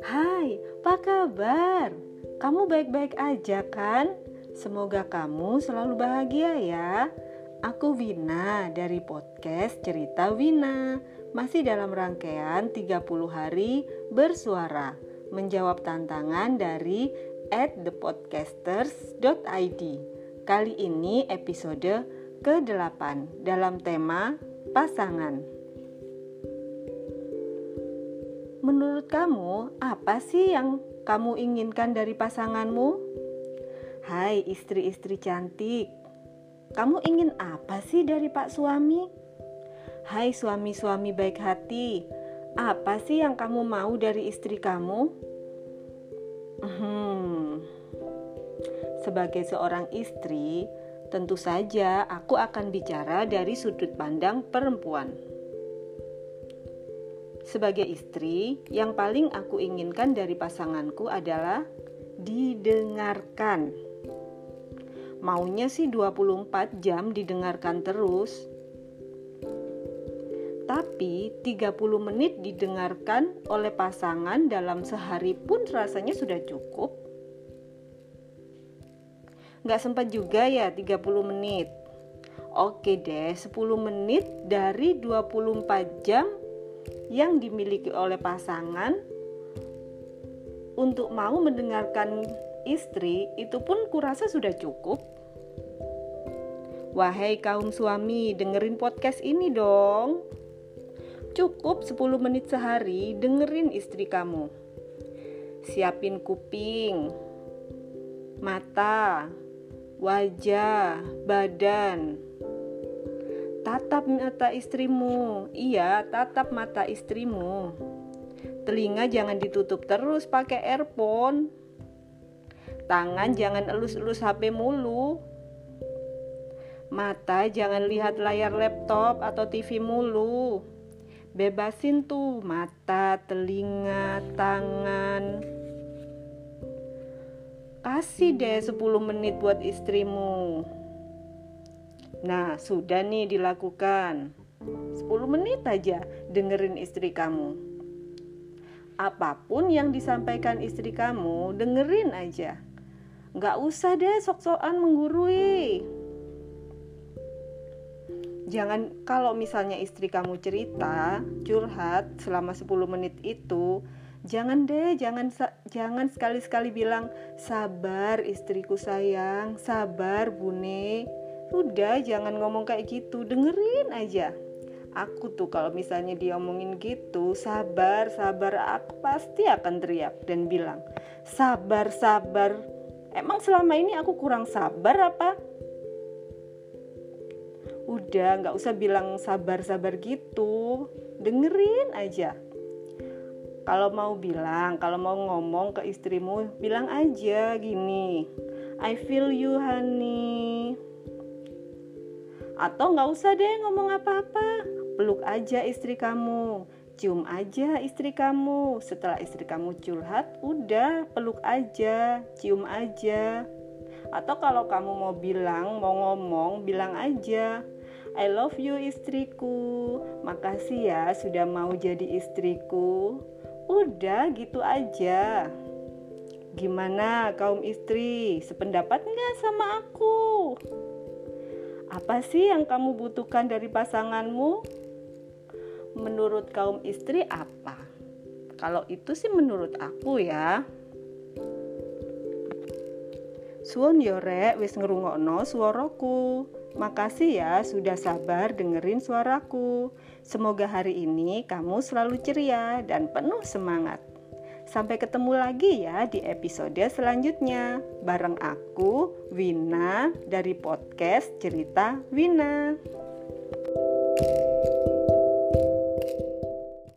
Hai, apa kabar? Kamu baik-baik aja kan? Semoga kamu selalu bahagia ya. Aku Wina dari podcast Cerita Wina. Masih dalam rangkaian 30 hari bersuara menjawab tantangan dari at thepodcasters.id. Kali ini episode ke-8 dalam tema pasangan. Menurut kamu, apa sih yang kamu inginkan dari pasanganmu? Hai istri-istri cantik, kamu ingin apa sih dari pak suami? Hai suami-suami baik hati, apa sih yang kamu mau dari istri kamu? Hmm. Sebagai seorang istri, tentu saja aku akan bicara dari sudut pandang perempuan. Sebagai istri, yang paling aku inginkan dari pasanganku adalah didengarkan. Maunya sih 24 jam didengarkan terus, tapi 30 menit didengarkan oleh pasangan dalam sehari pun rasanya sudah cukup. Nggak sempat juga ya 30 menit. Oke deh, 10 menit dari 24 jam yang dimiliki oleh pasangan untuk mau mendengarkan istri itu pun kurasa sudah cukup. Wahai kaum suami, dengerin podcast ini dong. Cukup 10 menit sehari dengerin istri kamu. Siapin kuping, mata, wajah, badan. Tatap mata istrimu. Iya, tatap mata istrimu. Telinga jangan ditutup terus pakai earphone. Tangan jangan elus-elus HP mulu. Mata jangan lihat layar laptop atau TV mulu bebasin tuh mata, telinga, tangan. Kasih deh 10 menit buat istrimu. Nah, sudah nih dilakukan. 10 menit aja dengerin istri kamu. Apa pun yang disampaikan istri kamu, dengerin aja. Gak usah deh sok-sokan menggurui jangan kalau misalnya istri kamu cerita curhat selama 10 menit itu jangan deh jangan jangan sekali-sekali bilang sabar istriku sayang sabar bune. Udah jangan ngomong kayak gitu dengerin aja. Aku tuh kalau misalnya dia omongin gitu sabar sabar aku pasti akan teriak dan bilang sabar sabar. Emang selama ini aku kurang sabar apa? Udah nggak usah bilang sabar-sabar gitu dengerin aja kalau mau bilang kalau mau ngomong ke istrimu bilang aja gini I feel you honey atau nggak usah deh ngomong apa-apa peluk aja istri kamu cium aja istri kamu setelah istri kamu curhat udah peluk aja cium aja atau kalau kamu mau bilang mau ngomong bilang aja I love you istriku. Makasih ya sudah mau jadi istriku. Udah gitu aja. Gimana kaum istri? Sependapat nggak sama aku? Apa sih yang kamu butuhkan dari pasanganmu? Menurut kaum istri apa? Kalau itu sih menurut aku ya. Suwon yore wis ngerungokno suaraku. Makasih ya sudah sabar dengerin suaraku. Semoga hari ini kamu selalu ceria dan penuh semangat. Sampai ketemu lagi ya di episode selanjutnya bareng aku Wina dari podcast Cerita Wina. thank you